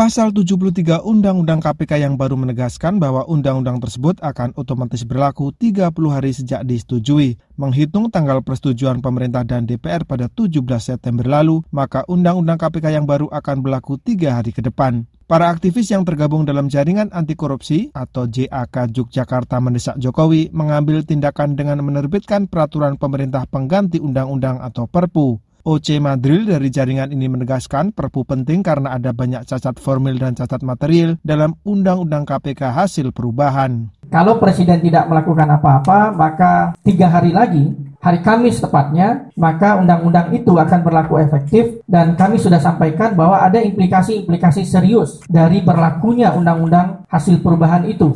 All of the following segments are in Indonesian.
Pasal 73 Undang-Undang KPK yang baru menegaskan bahwa undang-undang tersebut akan otomatis berlaku 30 hari sejak disetujui. Menghitung tanggal persetujuan pemerintah dan DPR pada 17 September lalu, maka Undang-Undang KPK yang baru akan berlaku tiga hari ke depan. Para aktivis yang tergabung dalam jaringan anti korupsi atau JAK Yogyakarta mendesak Jokowi mengambil tindakan dengan menerbitkan peraturan pemerintah pengganti undang-undang atau Perpu. OC Madril dari jaringan ini menegaskan perpu penting karena ada banyak cacat formil dan cacat material dalam Undang-Undang KPK hasil perubahan. Kalau Presiden tidak melakukan apa-apa, maka tiga hari lagi, hari Kamis tepatnya, maka undang-undang itu akan berlaku efektif dan kami sudah sampaikan bahwa ada implikasi-implikasi serius dari berlakunya undang-undang hasil perubahan itu.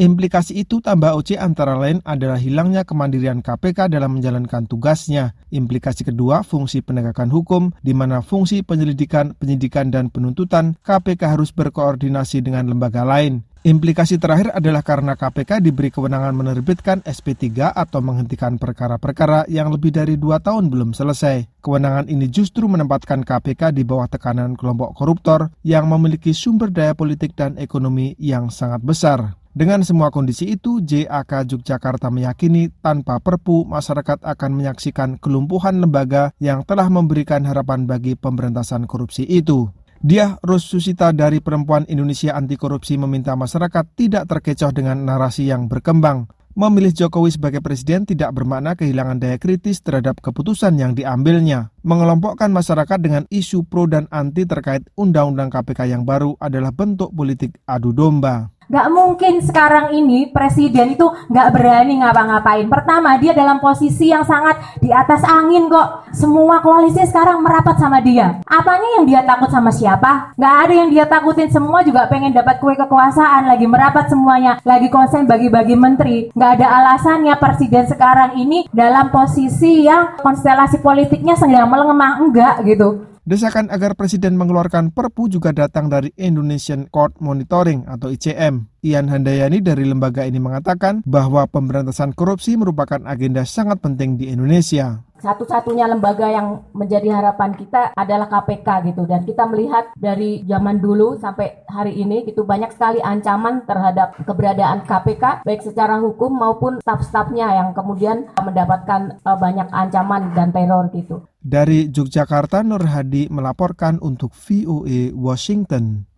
Implikasi itu tambah OC antara lain adalah hilangnya kemandirian KPK dalam menjalankan tugasnya. Implikasi kedua, fungsi penegakan hukum, di mana fungsi penyelidikan, penyidikan, dan penuntutan KPK harus berkoordinasi dengan lembaga lain. Implikasi terakhir adalah karena KPK diberi kewenangan menerbitkan SP3 atau menghentikan perkara-perkara yang lebih dari dua tahun belum selesai. Kewenangan ini justru menempatkan KPK di bawah tekanan kelompok koruptor yang memiliki sumber daya politik dan ekonomi yang sangat besar. Dengan semua kondisi itu, JAK Yogyakarta meyakini tanpa perpu masyarakat akan menyaksikan kelumpuhan lembaga yang telah memberikan harapan bagi pemberantasan korupsi itu. Dia Rosusita dari Perempuan Indonesia Anti Korupsi meminta masyarakat tidak terkecoh dengan narasi yang berkembang. Memilih Jokowi sebagai presiden tidak bermakna kehilangan daya kritis terhadap keputusan yang diambilnya. Mengelompokkan masyarakat dengan isu pro dan anti terkait undang-undang KPK yang baru adalah bentuk politik adu domba. Gak mungkin sekarang ini presiden itu gak berani ngapa-ngapain. Pertama, dia dalam posisi yang sangat di atas angin kok. Semua koalisi sekarang merapat sama dia. Apanya yang dia takut sama siapa? Gak ada yang dia takutin. Semua juga pengen dapat kue kekuasaan. Lagi merapat semuanya. Lagi konsen bagi-bagi menteri. Gak ada alasannya presiden sekarang ini dalam posisi yang konstelasi politiknya sedang melemah. Enggak gitu. Desakan agar Presiden mengeluarkan Perpu juga datang dari Indonesian Court Monitoring atau ICM. Ian Handayani dari lembaga ini mengatakan bahwa pemberantasan korupsi merupakan agenda sangat penting di Indonesia satu-satunya lembaga yang menjadi harapan kita adalah KPK gitu dan kita melihat dari zaman dulu sampai hari ini itu banyak sekali ancaman terhadap keberadaan KPK baik secara hukum maupun staf-stafnya yang kemudian mendapatkan uh, banyak ancaman dan teror gitu. Dari Yogyakarta Nur Hadi melaporkan untuk VOA Washington.